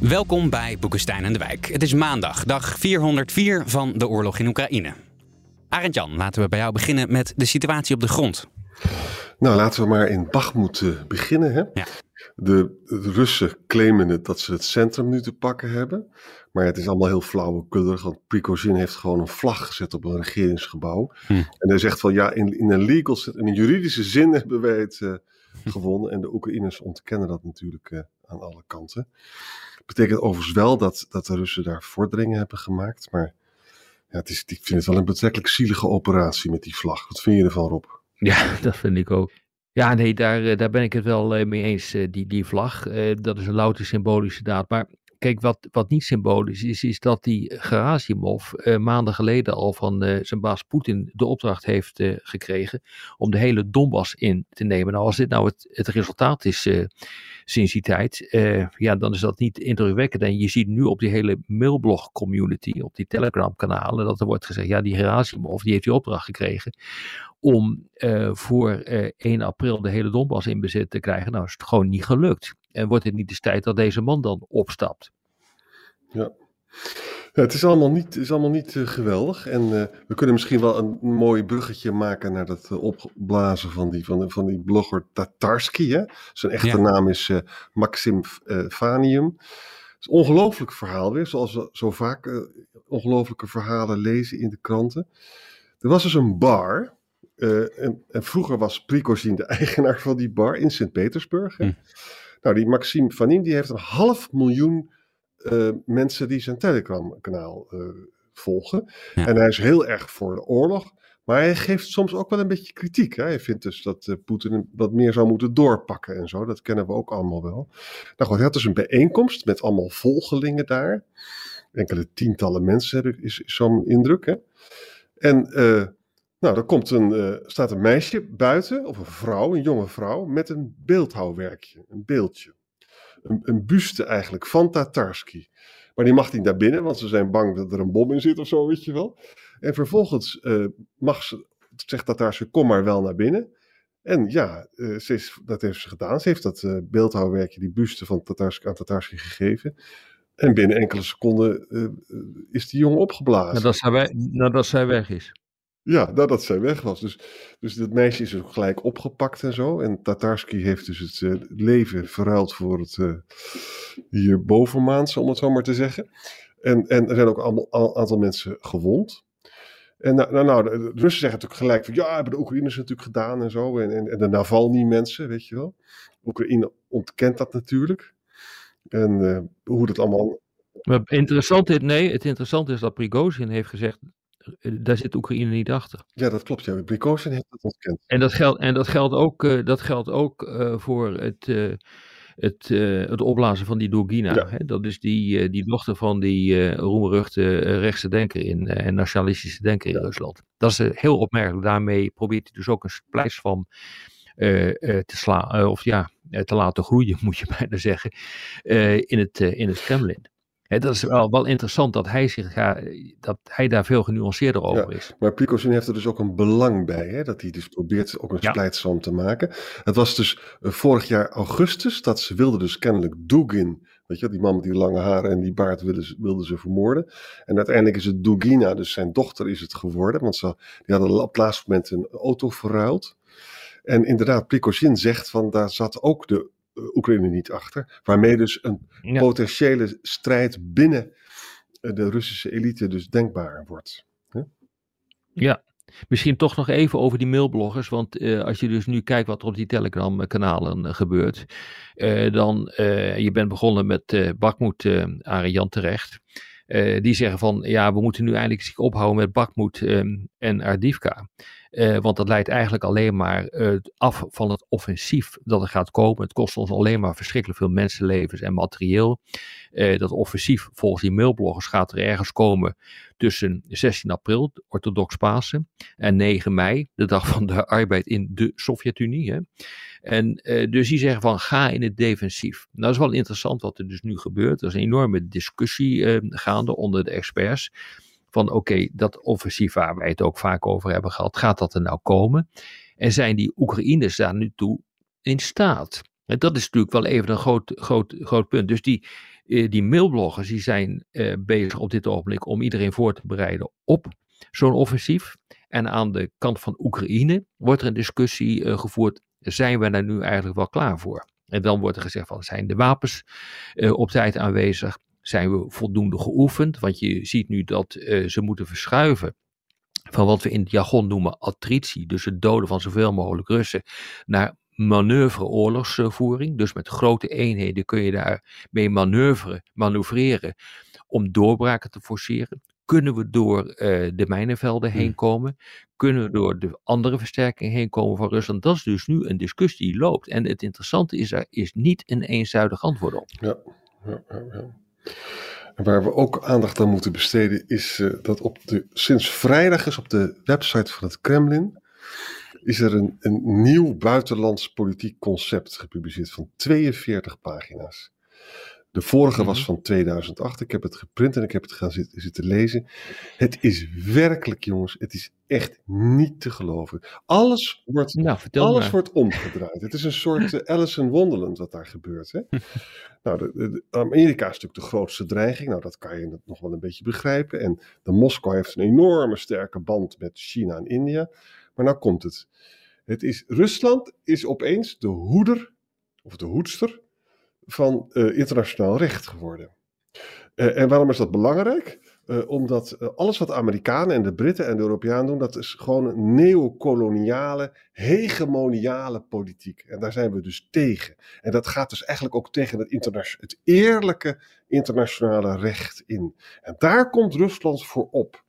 Welkom bij Boekenstein en de Wijk. Het is maandag, dag 404 van de oorlog in Oekraïne. Arend Jan, laten we bij jou beginnen met de situatie op de grond. Nou, laten we maar in Bachmoed uh, beginnen. Hè? Ja. De, de, Russen claimen het dat ze het centrum nu te pakken hebben. Maar het is allemaal heel flauwekullig, want Prigozhin heeft gewoon een vlag gezet op een regeringsgebouw. Hm. En hij zegt van ja, in, in, een legal, in een juridische zin hebben wij het uh, gewonnen. En de Oekraïners ontkennen dat natuurlijk uh, aan alle kanten. Betekent overigens wel dat, dat de Russen daar vorderingen hebben gemaakt. Maar ja, het is, ik vind het wel een betrekkelijk zielige operatie met die vlag. Wat vind je ervan, Rob? Ja, dat vind ik ook. Ja, nee, daar, daar ben ik het wel mee eens. Die, die vlag, dat is een louter symbolische daad. Maar kijk, wat, wat niet symbolisch is, is dat die Gerasimov uh, maanden geleden al van uh, zijn baas Poetin de opdracht heeft uh, gekregen om de hele Donbass in te nemen. Nou, als dit nou het, het resultaat is sinds die tijd, ja, dan is dat niet indrukwekkend. En je ziet nu op die hele mailblog community, op die Telegram kanalen, dat er wordt gezegd, ja, die Gerasimov, die heeft die opdracht gekregen om voor 1 april de hele Donbass in bezit te krijgen. Nou, is het gewoon niet gelukt. En wordt het niet de tijd dat deze man dan opstapt? Ja. ja het is allemaal niet, is allemaal niet uh, geweldig. En uh, we kunnen misschien wel een mooi bruggetje maken naar dat uh, opblazen van die, van, van die blogger Tatarski. Hè? Zijn echte ja. naam is Maxim Vanium. Het is een ongelooflijk verhaal weer, zoals we zo vaak ongelooflijke verhalen lezen in de kranten. Er was dus een bar. En, en, vroeger was Prigozhin de eigenaar van die bar in Sint-Petersburg. Hm. Nou, die Maxime Vanin die heeft een half miljoen uh, mensen die zijn Telegram-kanaal uh, volgen. Ja. En hij is heel erg voor de oorlog. Maar hij geeft soms ook wel een beetje kritiek. Hè? Hij vindt dus dat uh, Poetin wat meer zou moeten doorpakken en zo. Dat kennen we ook allemaal wel. Nou goed, hij had dus een bijeenkomst met allemaal volgelingen daar. Enkele tientallen mensen heb ik, is, is zo'n indruk. Hè? En nou, er komt een, uh, staat een meisje buiten, of een vrouw, een jonge vrouw, met een beeldhouwwerkje, een beeldje. Een, een buste eigenlijk van Tatarski. Maar die mag niet naar binnen, want ze zijn bang dat er een bom in zit of zo, weet je wel. En vervolgens uh, mag ze, zegt Tatarski, kom maar wel naar binnen. En ja, is, dat heeft ze gedaan. Ze heeft dat beeldhouwwerkje, die buste van Tatarski, aan Tatarski gegeven. En binnen enkele seconden is die jongen opgeblazen. Nadat zij weg is. Ja, nadat zij weg was. Dus, dus dat meisje is ook gelijk opgepakt en zo. En Tatarski heeft dus het uh, leven verruild voor het uh, hier bovenmaanse, om het zo maar te zeggen. En, en er zijn ook een aantal mensen gewond. En nou, nou, nou, de Russen zeggen natuurlijk gelijk van ja, hebben de Oekraïners natuurlijk gedaan en zo. En, en, de Navalny-mensen, weet je wel. Oekraïne ontkent dat natuurlijk. En uh, hoe dat allemaal. Maar interessant is, nee, het interessante is dat Prigozhin heeft gezegd daar zit Oekraïne niet achter. Ja, dat klopt. Ja. Heeft dat ontkend. En dat geldt, en dat geldt ook, uh, dat geldt ook uh, voor het, uh, het, het opblazen van die Dugina. Ja. Hè? Dat is die, die dochter van die roemruchte rechtse denker in, en nationalistische denker in ja. Rusland. Dat is heel opmerkelijk. Daarmee probeert hij dus ook een splijs van te slaan, of ja, te laten groeien, moet je bijna zeggen, in, het, in het Kremlin. He, dat is wel, wel interessant dat hij, zich, ja, dat hij daar veel genuanceerder over ja, is. Maar Prigozhin heeft er dus ook een belang bij, hè? dat hij dus probeert ook een ja. te maken. Het was dus uh, vorig jaar augustus dat ze wilden dus kennelijk Dugin, weet je, die man met die lange haren en die baard wilden ze, wilden ze vermoorden. En uiteindelijk is het Dugina, dus zijn dochter is het geworden, want ze, die hadden op het laatste moment een auto verruild. En inderdaad, Prigozhin zegt van daar zat ook de Oekraïne niet achter. Waarmee dus een ja. potentiële strijd binnen de Russische elite dus denkbaar wordt. Hè? Ja, misschien toch nog even over die mailbloggers. Want uh, als je dus nu kijkt wat er op die Telegram-kanalen uh, gebeurt. Uh, dan, je bent begonnen met Bakmoed, Arjan terecht. die zeggen van, ja, we moeten nu eindelijk zich ophouden met Bakmoed en Ardivka. Uh, want dat leidt eigenlijk alleen maar uh, af van het offensief dat er gaat komen. Het kost ons alleen maar verschrikkelijk veel mensenlevens en materieel. Uh, dat offensief volgens die mailbloggers gaat er ergens komen tussen 16 april, orthodox Pasen, en 9 mei, de dag van de arbeid in de Sovjet-Unie. En dus die zeggen van ga in het defensief. Nou, dat is wel interessant wat er dus nu gebeurt. Er is een enorme discussie gaande onder de experts van oké, dat offensief waar wij het ook vaak over hebben gehad, gaat dat er nou komen? En zijn die Oekraïners daar nu toe in staat? En dat is natuurlijk wel even een groot, groot, groot punt. Dus die, eh, die mailbloggers die zijn eh, bezig op dit ogenblik om iedereen voor te bereiden op zo'n offensief. En aan de kant van Oekraïne wordt er een discussie uh, gevoerd. Zijn we daar nu eigenlijk wel klaar voor? En dan wordt er gezegd van zijn de wapens op tijd aanwezig? Zijn we voldoende geoefend. Want je ziet nu dat uh, ze moeten verschuiven van wat we in het jargon noemen attritie, dus het doden van zoveel mogelijk Russen, naar manoeuvre oorlogsvoering. Dus met grote eenheden kun je daar mee manoeuvre, manoeuvreren om doorbraken te forceren. Kunnen we door uh, de mijnenvelden heen hmm. komen? Kunnen we door de andere versterking heen komen van Rusland? Dat is dus nu een discussie die loopt. En het interessante is, er is niet een eenzijdig antwoord op. Ja, ja, ja. ja. Waar we ook aandacht aan moeten besteden is uh, dat op de, sinds vrijdag is op de website van het Kremlin is er een, een nieuw buitenlands politiek concept gepubliceerd van 42 pagina's. De vorige was mhm. van 2008. Ik heb het geprint en ik heb het gaan zitten, zitten, lezen. Het is werkelijk, jongens, het is echt niet te geloven. Alles wordt, nou, alles wordt omgedraaid. Het is een soort uh, Alice in Wonderland wat daar gebeurt. Hè? nou, de, de, Amerika is natuurlijk de grootste dreiging. Nou, dat kan je nog wel een beetje begrijpen. En de Moskou heeft een enorme sterke band met China en India. Maar nou komt het. Het is, Rusland is opeens de hoeder, of de hoedster van uh, internationaal recht geworden. Uh, en waarom is dat belangrijk? Uh, omdat alles wat de Amerikanen en de Britten en de Europeanen doen, dat is gewoon een neocoloniale, hegemoniale politiek. En daar zijn we dus tegen. En dat gaat dus eigenlijk ook tegen het, het eerlijke internationale recht in. En daar komt Rusland voor op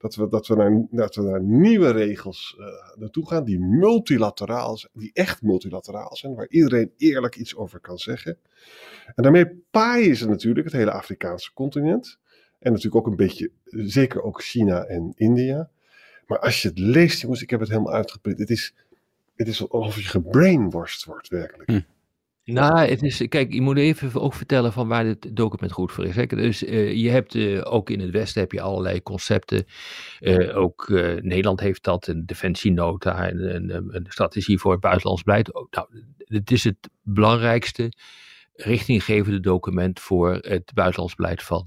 dat we, dat we, naar, dat we naar nieuwe regels uh, naartoe gaan die multilateraal zijn, die echt multilateraal zijn, waar iedereen eerlijk iets over kan zeggen. En daarmee paaien ze natuurlijk het hele Afrikaanse continent. En natuurlijk ook een beetje, zeker ook China en India. Maar als je het leest, jongens, ik heb het helemaal uitgeprint. Het is, het is alsof je gebrainworst wordt, werkelijk. Hm. Nou, het is, kijk, je moet even ook vertellen van waar dit document goed voor is. Hè? Dus uh, je hebt uh, ook in het Westen heb je allerlei concepten. Uh, ook Nederland heeft dat, een defensienota, en een, een, strategie voor het buitenlands beleid. Oh, nou, het is het belangrijkste richtinggevende document voor het buitenlands beleid van,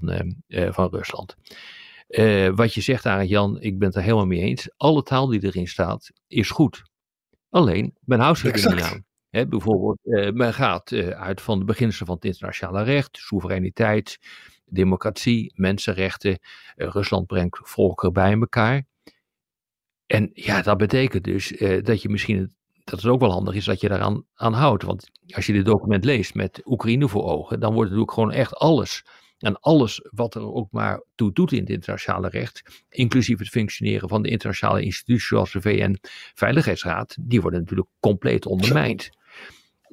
van Rusland. wat je zegt, Arend Jan, ik ben het er helemaal mee eens. Alle taal die erin staat, is goed. Alleen, men houdt zich er niet aan bijvoorbeeld, uh, men gaat uh, uit van de beginselen van het internationale recht, soevereiniteit, democratie, mensenrechten. Uh, Rusland brengt volkeren bij elkaar. En ja, dat betekent dus dat je misschien, dat het ook wel handig is dat je daaraan aan houdt. Want als je dit document leest met Oekraïne voor ogen, dan wordt ook gewoon echt alles. En alles wat er ook maar toe doet in het internationale recht, inclusief het functioneren van de internationale instituties zoals de VN-veiligheidsraad, die worden natuurlijk compleet ondermijnd.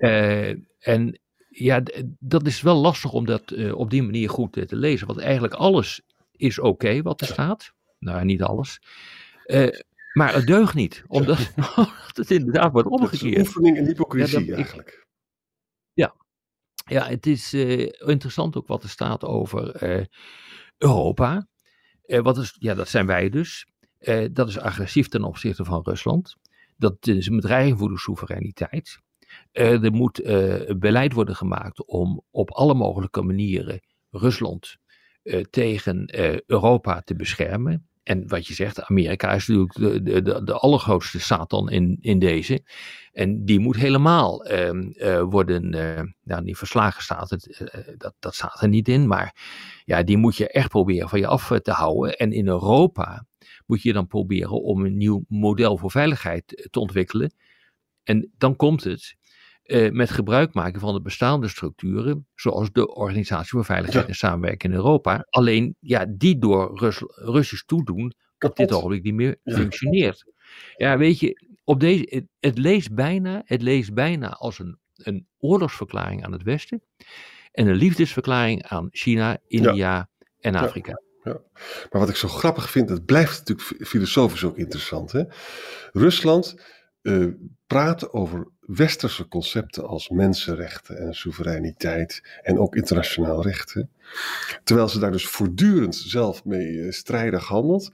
Uh, en ja, dat is wel lastig om dat uh, op die manier goed uh, te lezen. Want eigenlijk alles is oké okay wat er staat. Nou, niet alles. maar het deugt niet, omdat, het inderdaad wordt omgekeerd. Het is oefening in hypocrisie ja, eigenlijk. Ja. ja, het is interessant ook wat er staat over Europa. wat is, ja, dat zijn wij dus. dat is agressief ten opzichte van Rusland. Dat is een bedreiging voor de soevereiniteit. Uh, er moet uh, beleid worden gemaakt om op alle mogelijke manieren Rusland uh, tegen Europa te beschermen. En wat je zegt, Amerika is natuurlijk de, de, de, allergrootste Satan in, in deze. En die moet helemaal ehm, worden, nou niet verslagen staat het, dat, dat staat er niet in. Maar ja, die moet je echt proberen van je af te houden. En in Europa moet je dan proberen om een nieuw model voor veiligheid te ontwikkelen. En dan komt het uh, met gebruik maken van de bestaande structuren, zoals de Organisatie voor Veiligheid en Samenwerking in Europa. Alleen, ja, die door Rus Russisch toedoen op dit ogenblik niet meer functioneert. Ja, weet je, op deze, het, het leest bijna, het leest bijna als een, een oorlogsverklaring aan het Westen en een liefdesverklaring aan China, India en Afrika. Ja. Maar wat ik zo grappig vind, het blijft natuurlijk filosofisch ook interessant. Hè? Rusland uh, praat over westerse concepten als mensenrechten en soevereiniteit en ook internationaal rechten. Terwijl ze daar dus voortdurend zelf mee uh, strijdig handelt,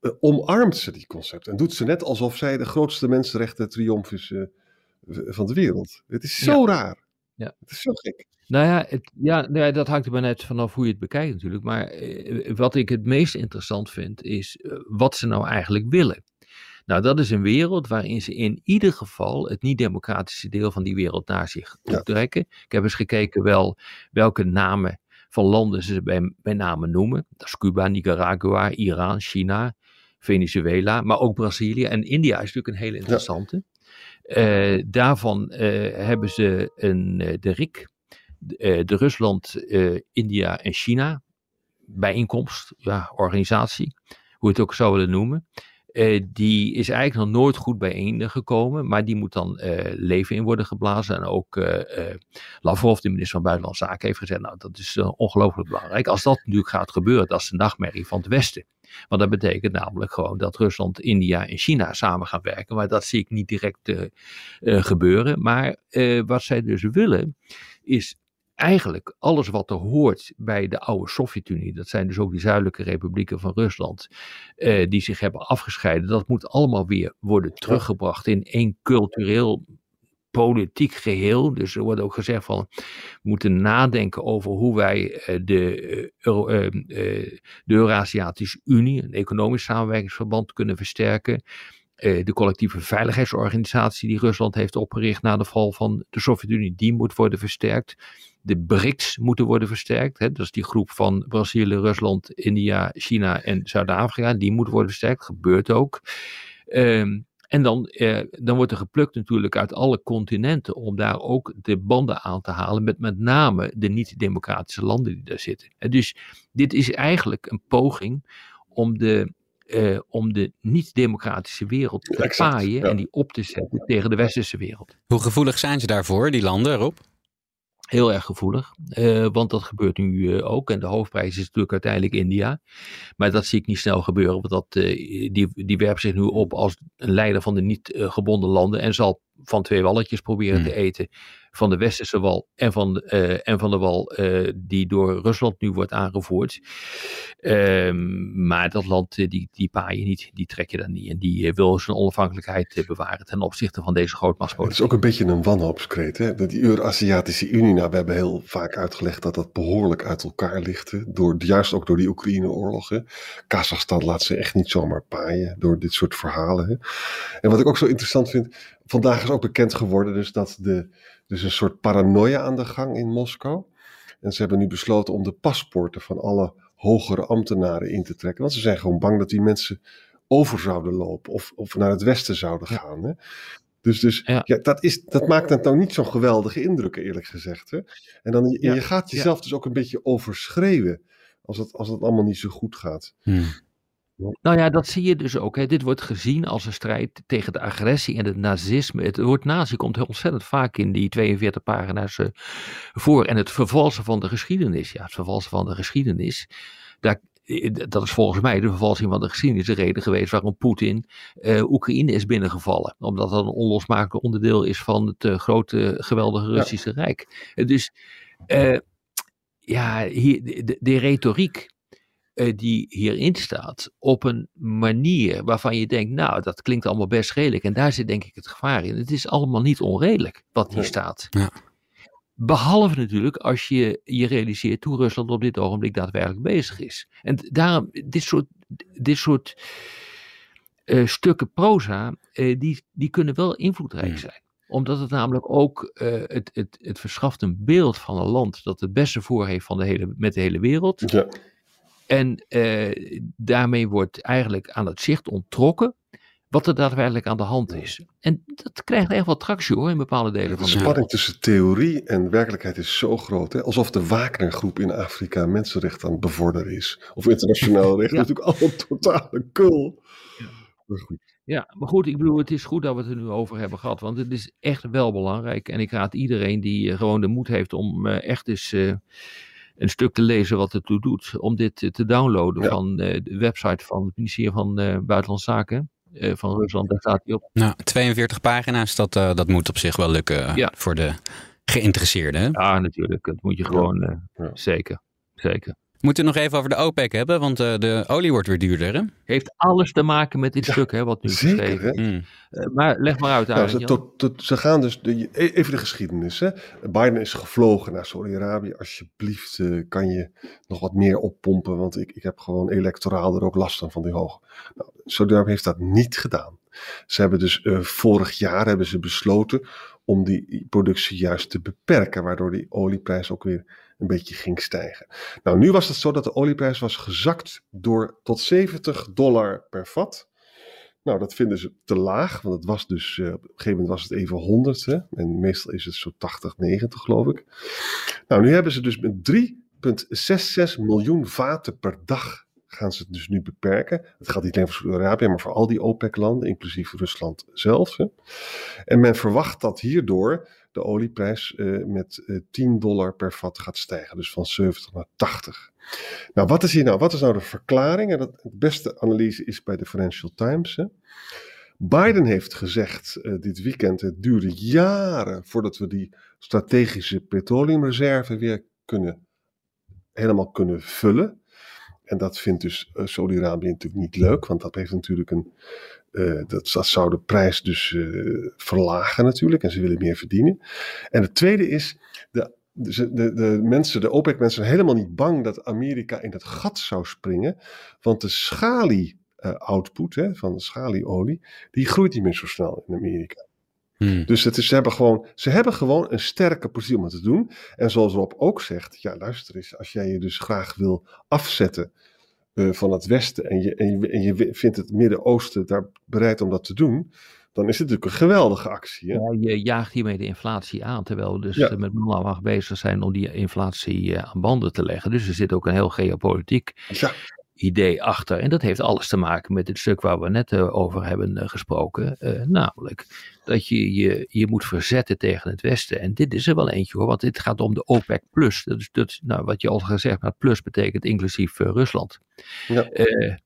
uh, omarmt ze die concepten en doet ze net alsof zij de grootste mensenrechten triomf is van de wereld. Het is zo Ja. raar. Ja. Het is zo gek. Nou ja, het, ja, nou ja, dat hangt er maar net vanaf hoe je het bekijkt natuurlijk. Maar eh, wat ik het meest interessant vind, is eh, wat ze nou eigenlijk willen. Nou, dat is een wereld waarin ze in ieder geval het niet-democratische deel van die wereld naar zich toe trekken. Ik heb eens gekeken wel welke namen van landen ze bij, bij name noemen. Dat is Cuba, Nicaragua, Iran, China, Venezuela, maar ook Brazilië. En India is natuurlijk een hele interessante. Eh, daarvan eh, hebben ze een, eh, de RIC, de, de Rusland, India en China bijeenkomst, ja, organisatie, hoe je het ook zou willen noemen. Eh, die is eigenlijk nog nooit goed bijeengekomen, maar die moet dan eh, leven in worden geblazen. En ook eh, Lavrov, de minister van Buitenlandse Zaken, heeft gezegd, nou dat is ongelooflijk belangrijk. Als dat natuurlijk gaat gebeuren, dat is de nachtmerrie van het Westen. Want dat betekent namelijk gewoon dat Rusland, India en China samen gaan werken. Maar dat zie ik niet direct gebeuren. Maar wat zij dus willen, is eigenlijk alles wat er hoort bij de oude Sovjet-Unie, dat zijn dus ook die zuidelijke republieken van Rusland, eh, die zich hebben afgescheiden, dat moet allemaal weer worden teruggebracht in één cultureel politiek geheel. Dus er wordt ook gezegd van, we moeten nadenken over hoe wij eh, de, eh, de Eurasiatische Unie, een economisch samenwerkingsverband, kunnen versterken. De collectieve veiligheidsorganisatie die Rusland heeft opgericht na de val van de Sovjet-Unie, die moet worden versterkt. De BRICS moeten worden versterkt. Hè? Dat is die groep van Brazilië, Rusland, India, China en Zuid-Afrika. Die moet worden versterkt. Gebeurt ook. Ehm, en dan, eh, dan wordt er geplukt natuurlijk uit alle continenten om daar ook de banden aan te halen met met name de niet-democratische landen die daar zitten. En dus dit is eigenlijk een poging om de, eh, om de niet-democratische wereld te Exact, paaien ja. en die op te zetten tegen de westerse wereld. Hoe gevoelig zijn ze daarvoor, die landen, Rob? Heel erg gevoelig, eh, want dat gebeurt nu eh, ook. En de hoofdprijs is natuurlijk uiteindelijk India. Maar dat zie ik niet snel gebeuren, want dat, eh, die, die werpt zich nu op als een leider van de niet gebonden landen. En zal van twee walletjes proberen Hmm. te eten. Van de westerse wal en van, de- eh, en van de wal eh, die door Rusland nu wordt aangevoerd. Ehm, maar dat land, eh, die, die paai je niet, die trek je dan niet. En die wil zijn onafhankelijkheid bewaren ten opzichte van deze Het is grootmachtspolitiek. ook een beetje een wanhoopskreet. Hè? Dat Die Eurasiatische Unie, nou, we hebben heel vaak uitgelegd dat dat behoorlijk uit elkaar ligt. Door, juist ook door die Oekraïne-oorlog. hè. Kazachstan laat ze echt niet zomaar paaien door dit soort verhalen. Hè? En wat ik ook zo interessant vind, vandaag is ook bekend geworden dus dat de, dus een soort paranoia aan de gang in Moskou. En ze hebben nu besloten om de paspoorten van alle hogere ambtenaren in te trekken. Want ze zijn gewoon bang dat die mensen over zouden lopen of, of naar het westen zouden gaan. Hè? Dus, dus Ja. ja. dat, is, dat maakt het nou niet zo'n geweldige indruk, eerlijk gezegd. Hè? En dan, je, gaat jezelf dus ook een beetje overschreeuwen als het, als het allemaal niet zo goed gaat. Hmm. Nou ja, dat zie je dus ook. Hè. Dit wordt gezien als een strijd tegen de agressie en het nazisme. Het woord nazi komt heel ontzettend vaak in die 42 pagina's eh, voor. En het vervalsen van de geschiedenis. Ja, het vervalsen van de geschiedenis. Daar, eh, dat is volgens mij de vervalsing van de geschiedenis de reden geweest waarom Poetin eh, Oekraïne is binnengevallen. Omdat dat een onlosmakelijk onderdeel is van het grote, geweldige Russische Rijk. Dus ja, hier, de, de- de retoriek eh, die hierin staat, op een manier waarvan je denkt, nou, dat klinkt allemaal best redelijk. En daar zit denk ik het gevaar in. Het is allemaal niet onredelijk wat hier Nee. staat. Ja. Behalve natuurlijk als je je realiseert hoe Rusland op dit ogenblik daadwerkelijk bezig is. En daarom, dit soort, dit soort eh, stukken proza, eh, die, die kunnen wel invloedrijk Hmm. zijn omdat het namelijk ook eh, het, het, het verschaft een beeld van een land dat het beste voor heeft van de hele, met de hele wereld. Ja, En eh, daarmee wordt eigenlijk aan het zicht onttrokken wat er daadwerkelijk aan de hand is. En dat krijgt echt wel tractie hoor in bepaalde delen de van de wereld. spanning tussen theorie en werkelijkheid is zo groot. Hè? Alsof de Wagner-groep in Afrika mensenrechten aan het bevorderen is. Of internationaal recht. Ja. Dat is natuurlijk allemaal totale kul. goed. Ja, maar goed, ik bedoel, het is goed dat we het er nu over hebben gehad, want het is echt wel belangrijk. En ik raad iedereen die eh, gewoon de moed heeft om eh, echt eens een stuk te lezen wat het toe doet, om dit te downloaden Ja. van eh, de website van het ministerie van eh, Buitenlandse Zaken eh, van Rusland. Daar staat hij op. Nou, 42 pagina's, dat, eh, dat moet op zich wel lukken Ja. voor de geïnteresseerden. hè? Ja, natuurlijk, dat moet je gewoon, eh, Ja. zeker, zeker. We moeten het nog even over de OPEC hebben, want eh, de olie wordt weer duurder. Hè? Heeft alles te maken met dit Ja, stuk, hè, wat nu Zeker, geschreven hè? Mm. Eh, maar leg maar uit, Nou, ze, tot, tot, ze gaan dus, de, e- even de geschiedenis. Hè. Biden is gevlogen naar Saudi-Arabië. Alsjeblieft, eh, kan je nog wat meer oppompen, want ik, ik heb gewoon electoraal er ook last van, van die hoge. Nou, Saudi-Arabië heeft dat niet gedaan. Ze hebben dus eh, vorig jaar hebben ze besloten om die productie juist te beperken, waardoor die olieprijs ook weer een beetje ging stijgen. Nou, nu was het zo dat de olieprijs was gezakt door tot 70 dollar per vat. Nou, dat vinden ze te laag, want het was dus, eh, op een gegeven moment was het even 100, hè? en meestal is het zo 80, 90 geloof ik. Nou, nu hebben ze dus met 3,66 miljoen vaten per dag gaan ze het dus nu beperken. Het gaat niet alleen voor Saudi-Arabië, maar voor al die OPEC-landen, inclusief Rusland zelf. Hè? En men verwacht dat hierdoor de olieprijs eh, met eh, 10 dollar per vat gaat stijgen, dus van 70 naar 80. Nou, wat is hier nou? Wat is nou de verklaring? En dat, het beste analyse is bij de Financial Times. Hè? Biden heeft gezegd eh, dit weekend: het duurde jaren voordat we die strategische petroleumreserve weer kunnen, helemaal kunnen vullen. En dat vindt dus Saudi-Arabië natuurlijk niet leuk, want dat heeft natuurlijk een. Eh, dat, dat zou de prijs dus eh, verlagen natuurlijk en ze willen meer verdienen. En het tweede is, de, de, de, de mensen, de OPEC-mensen zijn helemaal niet bang dat Amerika in het gat zou springen, want de schalie-output hè, van de schalieolie, die groeit niet meer zo snel in Amerika. Mm. Dus het is, ze, hebben gewoon, ze hebben gewoon een sterke positie om het te doen. En zoals Rob ook zegt, ja luister eens, als jij je dus graag wil afzetten eh, van het Westen en je, en, je, en je vindt het Midden-Oosten daar bereid om dat te doen, dan is het natuurlijk een geweldige actie. Hè? Ja, je jaagt hiermee de inflatie aan, terwijl we dus Ja. eh, met man en macht bezig zijn om die inflatie eh, aan banden te leggen. Dus er zit ook een heel geopolitiek Ja, idee achter. En dat heeft alles te maken met het stuk waar we net eh, over hebben eh, gesproken. eh, namelijk dat je, je je moet verzetten tegen het Westen. En dit is er wel eentje hoor, want dit gaat om de OPEC Plus. Dat is, dat is nou, wat je al gezegd hebt, plus betekent inclusief Rusland. Ja.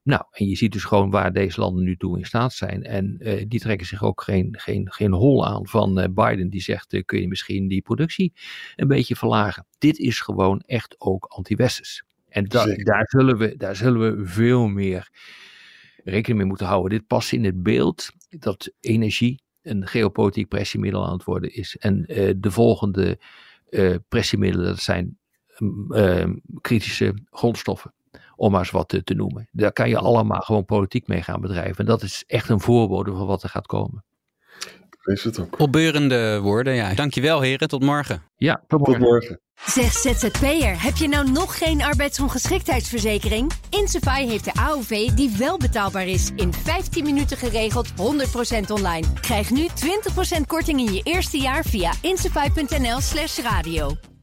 Nou, en je ziet dus gewoon waar deze landen nu toe in staat zijn. En die trekken zich ook geen, geen, geen hol aan van Biden die zegt, kun je misschien die productie een beetje verlagen. Dit is gewoon echt ook anti-westers. En daar, zullen we, daar zullen we veel meer rekening mee moeten houden. Dit past in het beeld dat energie een geopolitiek pressiemiddel aan het worden is. En eh, de volgende eh, pressiemiddelen, dat zijn mm, eh, kritische grondstoffen. Om maar eens wat te, te noemen. Daar kan je allemaal gewoon politiek mee gaan bedrijven. En dat is echt een voorbode van wat er gaat komen. Is het ook. Opbeurende woorden, ja. Dankjewel heren, tot morgen. Ja, tot morgen. Zeg ZZP'er, heb je nou nog geen arbeidsongeschiktheidsverzekering? Insafai heeft de AOV die wel betaalbaar is. In 15 minuten geregeld, 100% online. Krijg nu 20% korting in je eerste jaar via insafai.nl slash radio.